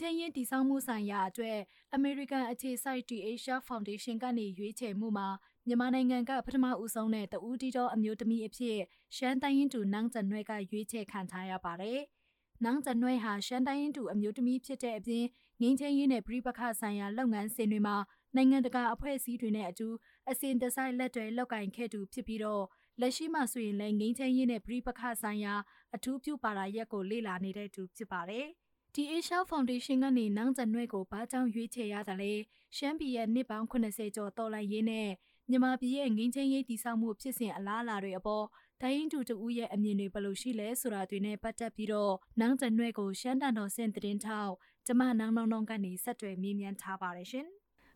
ချမ်းရေးတည်ဆောက်မှုဆိုင်ရာအတွက် American အခြေစိုက် The Asia Foundation ကနေရွေးချယ်မှုမှာမြန်မာနိုင်ငံကပထမဦးဆုံးနဲ့တဦးတီတော်အမျိုးသမီးအဖြစ်ရှမ်းတိုင်းရင်းသူနန်းကျန်နွဲ့ကရွေးချယ်ခံထားရပါတယ်။နန်းကျန်နွဲ့ဟာရှမ်းတိုင်းရင်းသူအမျိုးသမီးဖြစ်တဲ့အပြင်ငင်းချင်းရေးနဲ့ပြည်ပခဆိုင်ရာလုပ်ငန်းစဉ်တွေမှာနိုင်ငံတကာအဖွဲ့အစည်းတွေနဲ့အတူအစဉ်တစိုက်လက်တွဲလုပ်ကင်ခဲ့သူဖြစ်ပြီးတော့လက်ရှိမှဆိုရင်လည်းငင်းချင်းရေးနဲ့ပြည်ပခဆိုင်ရာအထူးပြုပါရာရက်ကိုလေ့လာနေတဲ့သူဖြစ်ပါတယ်။ ဒီ Asia Foundation ကနေနန်းကျန်နွဲ့ကိုဘာကြောင့်ရွေးချယ်ရသလဲရှမ်းပြည်ရဲ့နှစ်ပေါင်း80ကျော်တော်လှန်ရေးနဲ့မြန်မာပြည်ရဲ့ငင်းချင်းရေးတည်ဆောက်မှုဖြစ်စဉ်အလားအလာတွေအပေါ်တိုင်းရင်းသူတဦးရဲ့အမြင်တွေဘယ်လိုရှိလဲဆိုတာတွေနဲ့ပတ်သက်ပြီးတော့နန်းကျန်နွဲ့ကိုရှမ်းတန်တော်စင်သတင်းထောက်ကျမနန်းနောင်နောင်ကနေဆက်သွယ်မေးမြန်းထားပါတယ်ရှင်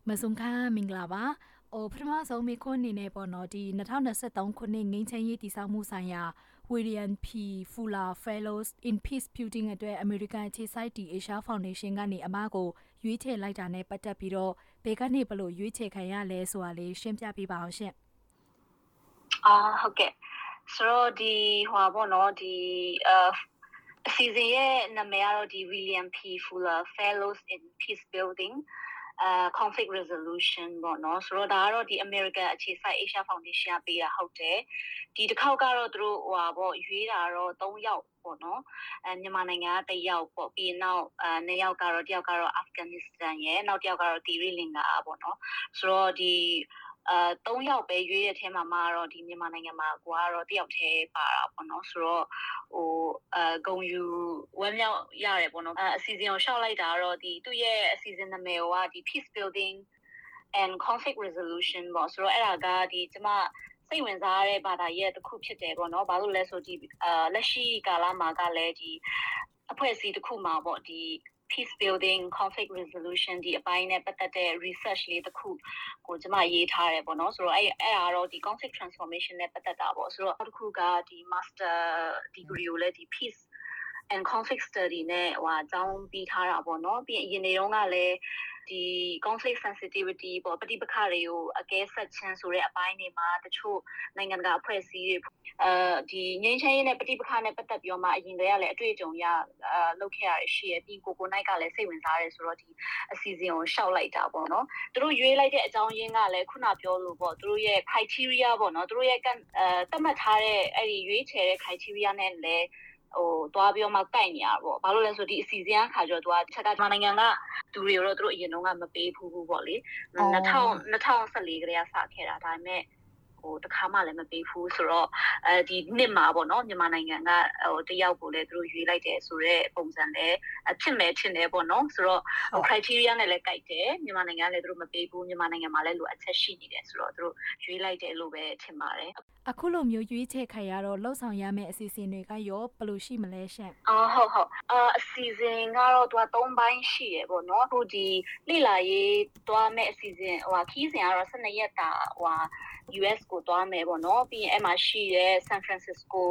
မဆုံခါမင်္ဂလာပါ။အိုပထမဆုံးမိခွန်းအနေနဲ့ပေါ့နော်ဒီ2023ခုနှစ်ငင်းချင်းရေးတည်ဆောက်မှုဆိုင်ရာ William P. Fuller Fellows in Peace Building အတွက် American အခြေစိုက်ဒီ Asia Foundation ကနေအမကိုရွေးချယ်လိုက်တာနဲ့ပတ်သက်ပြီးတော့ဘယ်ကနေဘလို့ရွေးချယ်ခံရလဲဆိုတာလေးရှင်းပြပေးပါအောင်ရှင်။အာဟုတ်ကဲ့ဆိုတော့ဒီဟိုပါပေါ့နော်ဒီအအစီအစဉ်ရဲ့နာမည်ကတော့ဒီ William P. Fuller Fellows in Peace Building အာ conflict resolution ပေါ့နော်ဆိုတော့ဒါကတော့ဒီ American အခြေစိုက် Asia Foundation ကပေးတာဟုတ်တယ်ဒီတစ်ခေါက်ကတော့သူတို့ဟိုပါပေါ့ရွေးတာတော့3ယောက်ပေါ့နော်အဲမြန်မာနိုင်ငံကတစ်ယောက်ပေါ့ပြီးနောက်အဲနှစ်ယောက်ကတော့တယောက်ကတော့ Afghanistan ရဲ့နောက်တစ်ယောက်ကတော့ Sri Lanka ပေါ့နော်ဆိုတော့ဒီ အာ၃ယောက်ပဲရွေးတဲ့အထဲမှာမှတော့ဒီမြန်မာနိုင်ငံမှာကိုကတော့တယောက်တည်းပါတာပေါ့နော်ဆိုတော့ဟိုအာဂုံယူဝမ်းမြောက်ရတယ်ပေါ့နော်အစီအစဉ်ကိုရှောက်လိုက်တာကတော့ဒီသူ့ရဲ့အစီအစဉ်နာမည်ကဒီ peace building and conflict resolution ပေါ့ဆိုတော့အဲ့ဒါကဒီကျမစိတ်ဝင်စားတဲ့ဘာသာရဲ့တစ်ခုဖြစ်တယ်ပေါ့နော်ဘာလို့လဲဆိုဒီအာလက်ရှိကာလမှာကလည်းဒီအဖွဲ့အစည်းတစ်ခုမှာပေါ့ဒီ peace building conflict resolution ဒီအပိုင်းနဲ့ပတ်သက်တဲ့ research လေးတစ်ခုကိုကျွန်မရေးထားတယ်ပေါ့နော်ဆိုတော့အဲ့အဲ့ဒါတော့ဒီ conflict transformation နဲ့ပတ်သက်တာပေါ့ဆိုတော့နောက်တစ်ခုကဒီ master degree ကိုလည်းဒီ peace and conflict study နဲ့ဟိုအကြောင်းပြီးထားတာပေါ့နော်ပြီးရင်အရင်နေတော့ကလည်း ဒီ conflict sensitivity ပေါ့ပဋိပက္ခတွေကိုအကဲဆက်ခြင်းဆိုတဲ့အပိုင်းတွေမှာတချို့နိုင်ငံတကာအဖွဲ့အစည်းတွေအဲဒီငြိမ်းချမ်းရေးနဲ့ပဋိပက္ခနဲ့ပတ်သက်ပြီးတော့မှအရင်တည်းကလည်းအတွေ့အကြုံရအာလုပ်ခဲ့ရရှိရပြီးကိုကိုနိုင်ကလည်းစိတ်ဝင်စားရဲဆိုတော့ဒီအစီအစဉ်ကိုရှောက်လိုက်တာပေါ့နော်သူတို့ရွေးလိုက်တဲ့အကြောင်းရင်းကလည်းခုနပြောလို့ပေါ့သူတို့ရဲ့ criteria ပေါ့နော်သူတို့ရဲ့အဲသတ်မှတ်ထားတဲ့အဲ့ဒီရွေးချယ်တဲ့ criteria နဲ့လည်း ဟိုသွားပြီးတော့မှကိုက်နေရပေါ့ဘာလို့လဲဆိုဒီအစီအစဉ်အခါကျတော့သူကချက်ကမြန်မာနိုင်ငံကသူတွေတော့သူတို့အရင်တုန်းကမပေးဘူးဘူးပေါ့လေ2000 2014ကလေးကစခဲ့တာဒါပေမဲ့ ဟိုတခါမှလည်းမပေးဘူးဆိုတော့အဲဒီနှစ်မှာပေါ့နော်မြန်မာနိုင်ငံကဟိုတယောက်ကိုလည်းသူတို့ရွေးလိုက်တယ်ဆိုတော့ပုံစံလည်းဖြစ်မယ်ဖြစ်နေပေါ့နော်ဆိုတော့ criteria နဲ့လည်းကြိုက်တယ်မြန်မာနိုင်ငံကလည်းသူတို့မပေးဘူးမြန်မာနိုင်ငံမှာလည်းလိုအပ်ချက်ရှိနေတယ်ဆိုတော့သူတို့ရွေးလိုက်တယ်လို့ပဲထင်ပါတယ်အခုလိုမျိုးရွေးချယ်ခံရတော့လှုပ်ဆောင်ရမယ့်အစီအစဉ်တွေကရောဘယ်လိုရှိမလဲရှင့်အော်ဟုတ်ဟုတ်အာအစီအစဉ်ကတော့သူက၃ပိုင်းရှိရပေါ့နော်အခုဒီလိလာရေးသွားမယ့်အစီအစဉ်ဟိုခီးစဉ်ကတော့12ရက်တာဟို US ကိုသွားမယ်ပေါ့နော်ပြီးရင်အဲ့မှာရှိတဲ့ San Francisco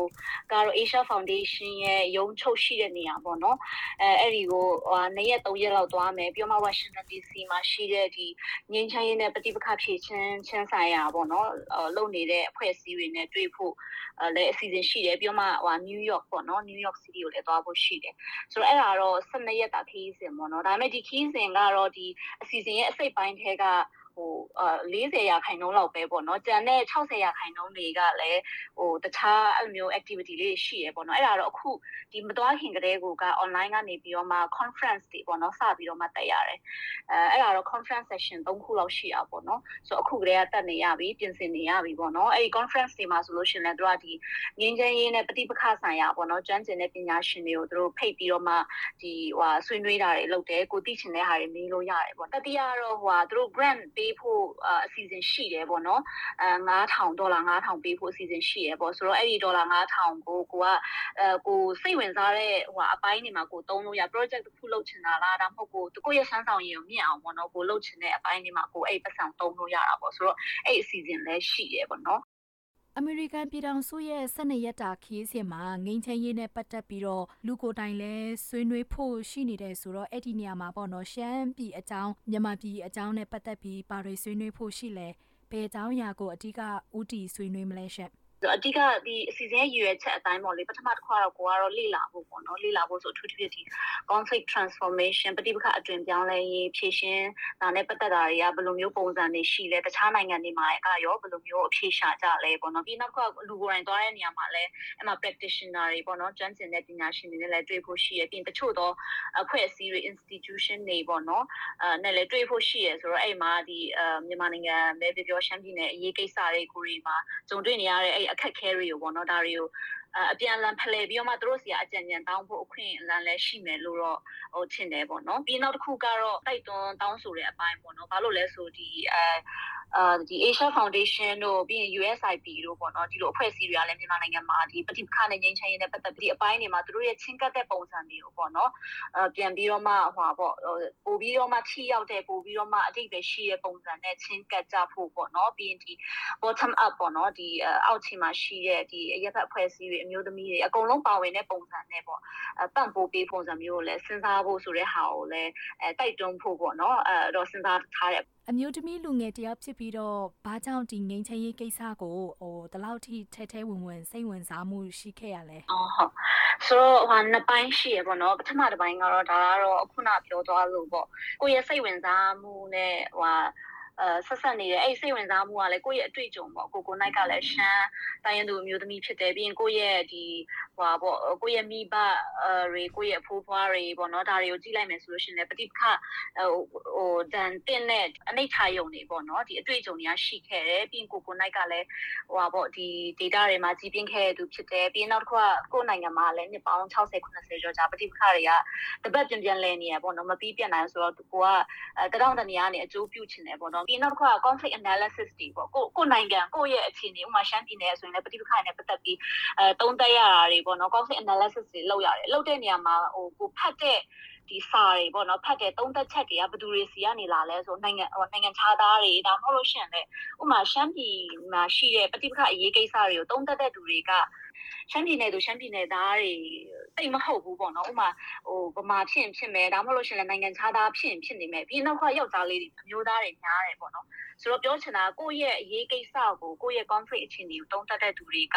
ကတော့ Asia Foundation ရဲ့ရုံးချုပ်ရှိတဲ့နေရာပေါ့နော်အဲအဲ့ဒီကိုဟိုနှစ်ရက်သုံးရက်လောက်သွားမယ်ပြီးမှ Washington DC မှာရှိတဲ့ဒီငင်းချမ်းရေးနဲ့ပဋိပက္ခဖြေရှင်းချင်းဆိုင်ရာပေါ့နော်လုပ်နေတဲ့အဖွဲ့အစည်းတွေနဲ့တွေ့ဖို့လည်းအစီအစဉ်ရှိတယ်ပြီးမှဟို New York ပေါ့နော် New York City ကိုလည်းသွားဖို့ရှိတယ်ဆိုတော့အဲ့ဒါတော့12ရက်တာခီးစဉ်ပေါ့နော်ဒါပေမဲ့ဒီခီးစဉ်ကတော့ဒီအစီအစဉ်ရဲ့အစိတ်ပိုင်းထဲက ဟိုအာ40ရာခိုင်နှုန်းလောက်ပဲပေါ့နော်ကြံတဲ့60ရာခိုင်နှုန်းတွေကလည်းဟိုတခြားအဲ့လိုမျိုး activity လေးရှိရပေါ့နော်အဲ့ဒါတော့အခုဒီမသွားခင်ကတည်းက online ကနေပြီးတော့မှ conference တွေပေါ့နော်စပြီးတော့မှတက်ရတယ်အဲအဲ့ဒါတော့ conference session 3ခုလောက်ရှိတာပေါ့နော်ဆိုတော့အခုကတည်းကတက်နေရပြီပြင်ဆင်နေရပြီပေါ့နော်အဲ့ဒီ conference တွေမှာဆိုလို့ရှိရင်လည်းတို့ကဒီငင်းချင်းရေးနဲ့ပဋိပက္ခဆိုင်ရာပေါ့နော်ကျွမ်းကျင်တဲ့ပညာရှင်တွေကိုတို့ဖိတ်ပြီးတော့မှဒီဟိုဆွေးနွေးတာတွေလုပ်တယ်ကိုသိချင်တဲ့ဟာတွေမေးလို့ရတယ်ပေါ့တတိယတော့ဟိုတို့ grant ပေးဖို့အစီအစဉ်ရှိတယ်ပေါ့နော်အဲ9000ဒေါ်လာ9000ပေးဖို့အစီအစဉ်ရှိရပေါ့ဆိုတော့အဲ့ဒီဒေါ်လာ9000ကိုကိုကအဲကိုစိတ်ဝင်စားတဲ့ဟိုအပိုင်းတွေမှာကိုသုံးလို့ရ project တစ်ခုလုပ်ချင်တာလားဒါမှမဟုတ်ကိုကိုရဲ့စမ်းဆောင်ရည်ကိုမြင့်အောင်ပေါ့နော်ကိုလုပ်ချင်တဲ့အပိုင်းတွေမှာကိုအဲ့ပတ်စံသုံးလို့ရတာပေါ့ဆိုတော့အဲ့အစီအစဉ်လည်းရှိရပေါ့နော် အမေရိကန်ပြည်ထောင်စုရဲ့12ရက်တာခီးစဉ်မှာငိမ့်ချမ်းရေးနဲ့ပတ်သက်ပြီးတော့လူကိုယ်တိုင်လဲဆွေးနွေးဖို့ရှိနေတယ်ဆိုတော့အဲ့ဒီနေရာမှာပေါ့နော်ရှမ်းပြည်အကြောင်းမြန်မာပြည်အကြောင်းနဲ့ပတ်သက်ပြီးပါရီဆွေးနွေးဖို့ရှိလဲဘယ်အကြောင်းအရာကိုအဓိကဥတီဆွေးနွေးမလဲရှင့် အဓိကဒီအစီအစဉ်ရဲ့ရည်ရွယ်ချက်အတိုင်းပေါ့လေပထမတစ်ခါတော့ကိုကတော့လေ့လာဖို့ပေါ့နော်လေ့လာဖို့ဆိုအထူးသဖြင့်ဒီ conflict transformation ပဋိပက္ခအတွင်ပြောင်းလဲရေးဖြည့်ရှင်းဒါနဲ့ပတ်သက်တာတွေကဘယ်လိုမျိုးပုံစံတွေရှိလဲတခြားနိုင်ငံတွေမှာကရောဘယ်လိုမျိုးအဖြေရှာကြလဲပေါ့နော်ပြီးနောက်ကလူကိုယ်တိုင်သွားတဲ့နေရာမှာလည်းအဲ့မှာ practitioner တွေပေါ့နော်ကျွမ်းကျင်တဲ့ပညာရှင်တွေနဲ့လည်းတွေ့ဖို့ရှိရပြီးတချို့သောအဖွဲ့အစည်းတွေ institution တွေပေါ့နော်အဲနဲ့လည်းတွေ့ဖို့ရှိရဆိုတော့အဲ့မှာဒီမြန်မာနိုင်ငံပဲပြောပြောရှမ်းပြည်နယ်အရေးကိစ္စတွေကိုတွေမှာကြုံတွေ့နေရတဲ့အဲ့အခက်ခဲတွေကိုပေါ့နော်ဒါတွေကို အပြန်လန်ဖလှယ်ပြီးတော့မှတို့စီကအကြံဉာဏ်တောင်းဖို့အခွင့်အလမ်းလည်းရှိမယ်လို့တော့ဟိုထင်တယ်ပေါ့နော်ပြီးနောက်တစ်ခုကတော့တိုက်တွန်းတောင်းဆိုတဲ့အပိုင်းပေါ့နော်ဘာလို့လဲဆိုဒီအဲအာဒီ Asia Foundation တို့ပြီးရင် USIP တို့ပေါ့နော်ဒီလိုအဖွဲ့အစည်းတွေကလည်းမြန်မာနိုင်ငံမှာဒီပဋိပက္ခနဲ့ငြိမ်းချမ်းရေးနဲ့ပတ်သက်ပြီးအပိုင်းတွေမှာသူတို့ရဲ့ချင်းကပ်တဲ့ပုံစံတွေကိုပေါ့နော်အပြန်ပြီးတော့မှဟွာပေါ့ပို့ပြီးတော့မှထိရောက်တဲ့ပို့ပြီးတော့မှအတိတ်ပဲရှိတဲ့ပုံစံနဲ့ချင်းကပ်ကြဖို့ပေါ့နော်ပြီးရင်ဒီ bottom up ပေါ့နော်ဒီအောက်ခြေမှာရှိတဲ့ဒီအရက်ဖက်အဖွဲ့အစည်းတွေအမျိုးသမီးတွေအကုန်လုံးပါဝင်တဲ့ပုံစံနဲ့ပေါ့ပန့်ပိုးပေးပုံစံမျိုးကိုလည်းစဉ်းစားဖို့ဆိုတဲ့ဟာကိုလည်းအဲတိုက်တွန်းဖို့ပေါ့နော်အဲတော့စဉ်းစားထားတဲ့အမျိုးသမီးလူငယ်တယောက်ဖြစ်ပြီးတော့ဘာကြောင့်ဒီငိမ့်ချရေးကိစ္စကိုဟိုဒီလောက်ထိထဲထဲဝင်ဝင်စိတ်ဝင်စားမှုရှိခဲ့ရလဲအော်ဟုတ်ဆိုတော့ဟာနှစ်ပိုင်းရှိရပေါ့နော်ပထမတစ်ပိုင်းကတော့ဒါကတော့အခုနပြောသွားလို့ပေါ့ကိုယ့်ရဲ့စိတ်ဝင်စားမှုနဲ့ဟို အဲဆက်ဆက်နေတယ်အဲ့စိတ်ဝင်စားမှုကလည်းကိုယ့်ရဲ့အတွေ့အကြုံပေါ့ကိုကိုနိုင်ကလည်းရှမ်းတိုင်းရင်းသူအမျိုးသမီးဖြစ်တယ်ပြီးရင်ကိုယ့်ရဲ့ဒီဟိုပေါ့ကိုယ့်ရဲ့မိဘတွေကိုယ့်ရဲ့အဖိုးဖွားတွေပေါ့နော်ဒါတွေကိုကြည့်လိုက်မယ်ဆိုလို့ရှိရင်လည်းပဋိပက္ခဟိုဟိုဒန်တင်နဲ့အနိဋ္ဌာယုံတွေပေါ့နော်ဒီအတွေ့အကြုံတွေကရှိခဲ့တယ်ပြီးရင်ကိုကိုနိုင်ကလည်းဟိုပေါ့ဒီ data တွေမှာကြီးပြင်းခဲ့တဲ့သူဖြစ်တယ်ပြီးရင်နောက်တစ်ခုကကိုယ့်နိုင်ငံမှာလည်းနှစ်ပေါင်း60 90ကျော်ကြာပဋိပက္ခတွေကတပတ်ပြန်ပြန်လဲနေရပေါ့နော်မပြီးပြတ်နိုင်ဆိုတော့ကိုကတရောင်းတနေရနေအကျိုးပြုချင်တယ်ပေါ့နော်ပြီးနောက်တစ်ခုက conflict analysis တွေပေါ့ကိုကိုနိုင်ငံကိုရဲ့အခြေအနေဥမာရှမ်းပြည်နယ်ဆိုရင်လည်းပဋိပက္ခနဲ့ပတ်သက်ပြီးအဲတုံးတက်ရတာတွေပေါ့နော် conflict analysis တွေလုပ်ရတယ်လုပ်တဲ့နေရာမှာဟိုကိုဖတ်တဲ့ဒီစာတွေပေါ့နော်ဖတ်တဲ့သုံးသက်ချက်တွေကဘယ်သူတွေစီကနေလာလဲဆိုနိုင်ငံဟိုနိုင်ငံခြားသားတွေဒါမှမဟုတ်လို့ရှိရင်လည်းဥမာရှမ်းပြည်မှာရှိတဲ့ပဋိပက္ခအရေးကိစ္စတွေကိုသုံးသက်တဲ့သူတွေကရှမ်းပြည်နယ်သူရှမ်းပြည်နယ်သားတွေ တိတ်မဟုတ်ဘူးပေါ့နော်ဥမာဟိုဗမာဖြစ်ဖြစ်မယ်ဒါမှမဟုတ်လို့ရှင်လည်းနိုင်ငံခြားသားဖြစ်ဖြစ်နေမယ်ပြီးနောက်ကယောက်ျားလေးတွေမျိုးသားတွေများတယ်ပေါ့နော်ဆိုတော့ပြောချင်တာကိုယ့်ရဲ့အရေးကိစ္စကိုကိုယ့်ရဲ့ conflict အခြေအနေကိုတုံးတက်တဲ့သူတွေက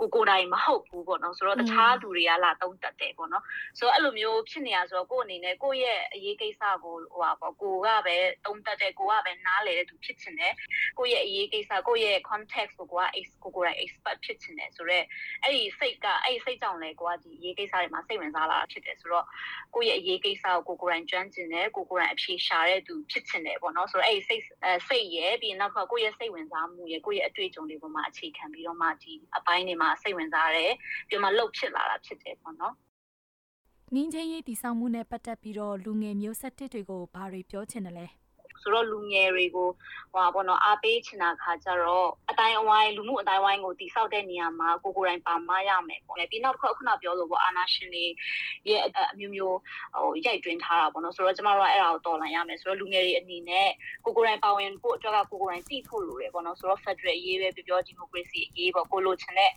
ကိုကိုယ်တိုင်မဟုတ်ဘူးပေါ့နော်ဆိုတော့တခြားသူတွေကလာတုံးတက်တယ်ပေါ့နော်ဆိုတော့အဲ့လိုမျိုးဖြစ်နေရဆိုတော့ကိုယ့်အနေနဲ့ကိုယ့်ရဲ့အရေးကိစ္စကိုဟိုပါပေါ့ကိုကပဲတုံးတက်တဲ့ကိုကပဲနားလေတဲ့သူဖြစ်ချင်တယ်ကိုယ့်ရဲ့အရေးကိစ္စကိုယ့်ရဲ့ context ကိုကိုကကိုကိုယ်တိုင် expert ဖြစ်ချင်တယ်ဆိုတော့အဲ့ဒီစိတ်ကအဲ့ဒီစိတ်ကြောင့်လေကိုကဒီအရေးကိစ္စတွေမှာစိတ်ဝင်စားလာတာဖြစ်တယ်ဆိုတော့ကိုယ့်ရဲ့အရေးကိစ္စကိုကိုကိုယ်တိုင်ကျွမ်းကျင်တယ်ကိုကိုယ်တိုင်အဖြေရှာတဲ့သူဖြစ်ချင်တယ်ပေါ့နော်ဆိုတော့အဲ့ဒီစိတ်စိတ်ရဲ့ပြီးရင်နောက်ကကိုယ့်ရဲ့စိတ်ဝင်စားမှုရဲ့ကိုယ့်ရဲ့အတွေ့အကြုံတွေပေါ်မှာအခြေခံပြီးတော့မှဒီအပိုင်းတွေမှာစိတ်ဝင်စားတယ်ပြီးမှလှုပ်ဖြစ်လာတာဖြစ်တယ်ပေါ့နော်နင်းချင်းရေးတည်ဆောက်မှုနဲ့ပတ်သက်ပြီးတော့လူငယ်မျိုးဆက်တစ်တွေကိုဘာတွေပြောချင်တယ်လဲဆိုတော့လူငယ်တွေကိုဟိုပါဘောနော်အားပေးချင်တာခါကြတော့ အတိုင်းအဝိုင်းလူမှုအတိုင်းအဝိုင်းကိုတိစောက်တဲ့နေရာမှာကိုကိုယ်တိုင်ပါမရမယ်ပေါ့လေပြီးနောက်တစ်ခါခုနပြောလို့ပေါ့အာနာရှင်တွေရဲ့အမျိုးမျိုးဟိုရိုက်တွင်းထားတာပေါ့နော်ဆိုတော့ကျမတို့ကအဲ့ဒါကိုတော်လှန်ရမယ်ဆိုတော့လူငယ်တွေအနေနဲ့ကိုကိုယ်တိုင်ပါဝင်ဖို့အတွက်ကကိုကိုယ်တိုင်သိဖို့လိုတယ်ပေါ့နော်ဆိုတော့ Federal အရေးပဲပြောပြော Democracy အရေးပေါ့ကိုလိုချင်တဲ့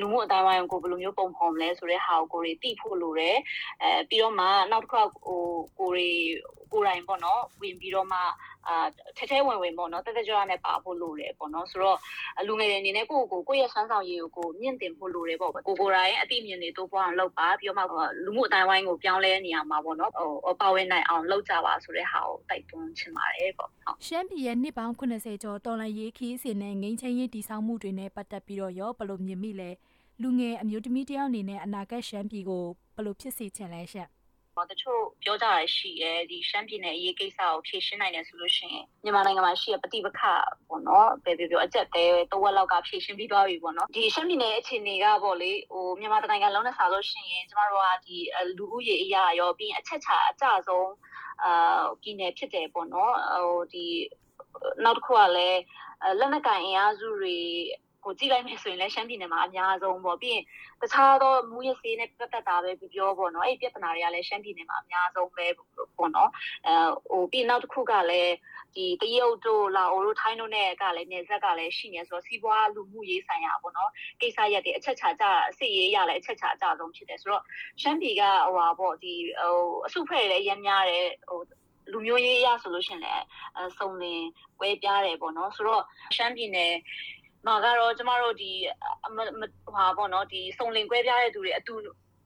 လူမှုအတိုင်းအဝိုင်းကိုဘယ်လိုမျိုးပုံဖော်မလဲဆိုတဲ့ဟာကိုကိုတွေသိဖို့လိုတယ်အဲပြီးတော့မှနောက်တစ်ခါဟိုကိုတွေကိုယ်တိုင်ပေါ့နော်ဝင်ပြီးတော့မှ အာထဲထဲဝင်ဝင်ပေါ့နော်တက်တက်ကြွကြွနဲ့ပါဖို့လိုတယ်ပေါ့နော်ဆိုတော့လူငယ်တွေအနေနဲ့ကိုယ့်ကိုကိုယ့်ရဲ့ဆန်းဆောင်ရည်ကိုမြင့်တင်ဖို့လိုတယ်ပေါ့ကိုကိုယ်တိုင်အသိဉာဏ်တွေတိုးပွားအောင်လုပ်ပါပြီးတော့မှလူမှုအတိုင်းဝိုင်းကိုပြောင်းလဲနေရမှာပေါ့နော်ဟိုပါဝင်နိုင်အောင်လုပ်ကြပါဆိုတဲ့ဟာကိုတိုက်တွန်းချင်ပါတယ်ပေါ့ဟုတ်ရှမ်းပြည်ရဲ့နှစ်ပေါင်း80ကျော်တော်လန်ရေးခီးစဉ်နဲ့ငိမ့်ချင်းရေးတည်ဆောက်မှုတွေနဲ့ပတ်သက်ပြီးတော့ရောဘယ်လိုမြင်မိလဲလူငယ်အမျိုးသမီးတယောက်အနေနဲ့အနာဂတ်ရှမ်းပြည်ကိုဘယ်လိုဖြစ်စေချင်လဲရှင့် တချို့ပြောကြရရှိရဲဒီရှမ်းပြည်နယ်အရေးကိစ္စကိုဖြေရှင်းနိုင်တယ်ဆိုလို့ရှိရင်မြန်မာနိုင်ငံမှာရှိရပဋိပက္ခပေါ့နော်ဘယ်ပြောပြောအကြက်တဲတဝက်လောက်ကဖြေရှင်းပြီးသွားပြီပေါ့နော်ဒီရှမ်းပြည်နယ်အခြေအနေကပေါ့လေဟိုမြန်မာနိုင်ငံလုံးနဲ့စားလို့ရှိရင်ကျမတို့ကဒီလူဦးရေအရာရောပြီးအချက်ချာအကြဆုံးအာပြည်နယ်ဖြစ်တယ်ပေါ့နော်ဟိုဒီနောက်တစ်ခုကလည်းလက်နက်ကင်အင်အားစုတွေ ကိုကြည့်လိုက်မယ်ဆိုရင်လည်းရှမ်းပြည်နယ်မှာအများဆုံးပေါ့ပြီးရင်တခြားသောမူရစေးနဲ့ပတ်သက်တာပဲပြောပေါ့နော်အဲ့ဒီပြဿနာတွေကလည်းရှမ်းပြည်နယ်မှာအများဆုံးပဲပေါ့နော်အဲဟိုပြီးနောက်တစ်ခုကလည်းဒီတရုတ်တို့လာအိုတို့ထိုင်းတို့နဲ့ကလည်းနေဆက်ကလည်းရှိနေဆိုတော့စီးပွားလူမှုရေးဆိုင်ရာပေါ့နော်ကိစ္စရက်တွေအချက်ချာကြအစစ်ရေးရလည်းအချက်ချာအကြဆုံးဖြစ်တယ်ဆိုတော့ရှမ်းပြည်ကဟိုပါပေါ့ဒီဟိုအစုဖွဲ့လည်းရမ်းများတယ်ဟိုလူမျိုးရေးရဆိုလို့ရှင်လည်းအစုံလင်ကွဲပြားတယ်ပေါ့နော်ဆိုတော့ရှမ်းပြည်နယ် မှာကတော့ကျမတို့ဒီဟာပေါ့နော်ဒီစုံလင်ကွဲပြားတဲ့သူတွေအတူ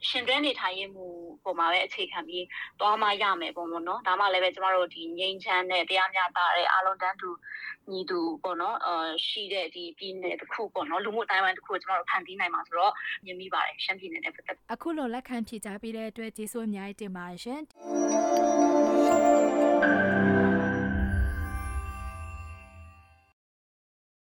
ရှင်တွဲနေထိုင်ရမှုပုံမှာပဲအခြေခံပြီးသွားမှရမယ်ပုံပေါ့နော်ဒါမှလည်းပဲကျမတို့ဒီငိမ့်ချမ်းတဲ့တရားမျှတတဲ့အားလုံးတန်းတူညီတူပေါ့နော်အာရှိတဲ့ဒီပြည်နယ်တစ်ခုပေါ့နော်လူမှုတိုင်းဝန်တစ်ခုကိုကျမတို့ဖန်တီးနိုင်မှာဆိုတော့မြင်မိပါတယ်ရှမ်းပြည်နယ်နဲ့ပတ်သက်အခုလိုလက်ခံဖြေကြားပေးတဲ့အတွက်ကျေးဇူးအများကြီးတင်ပါတယ်ရှင်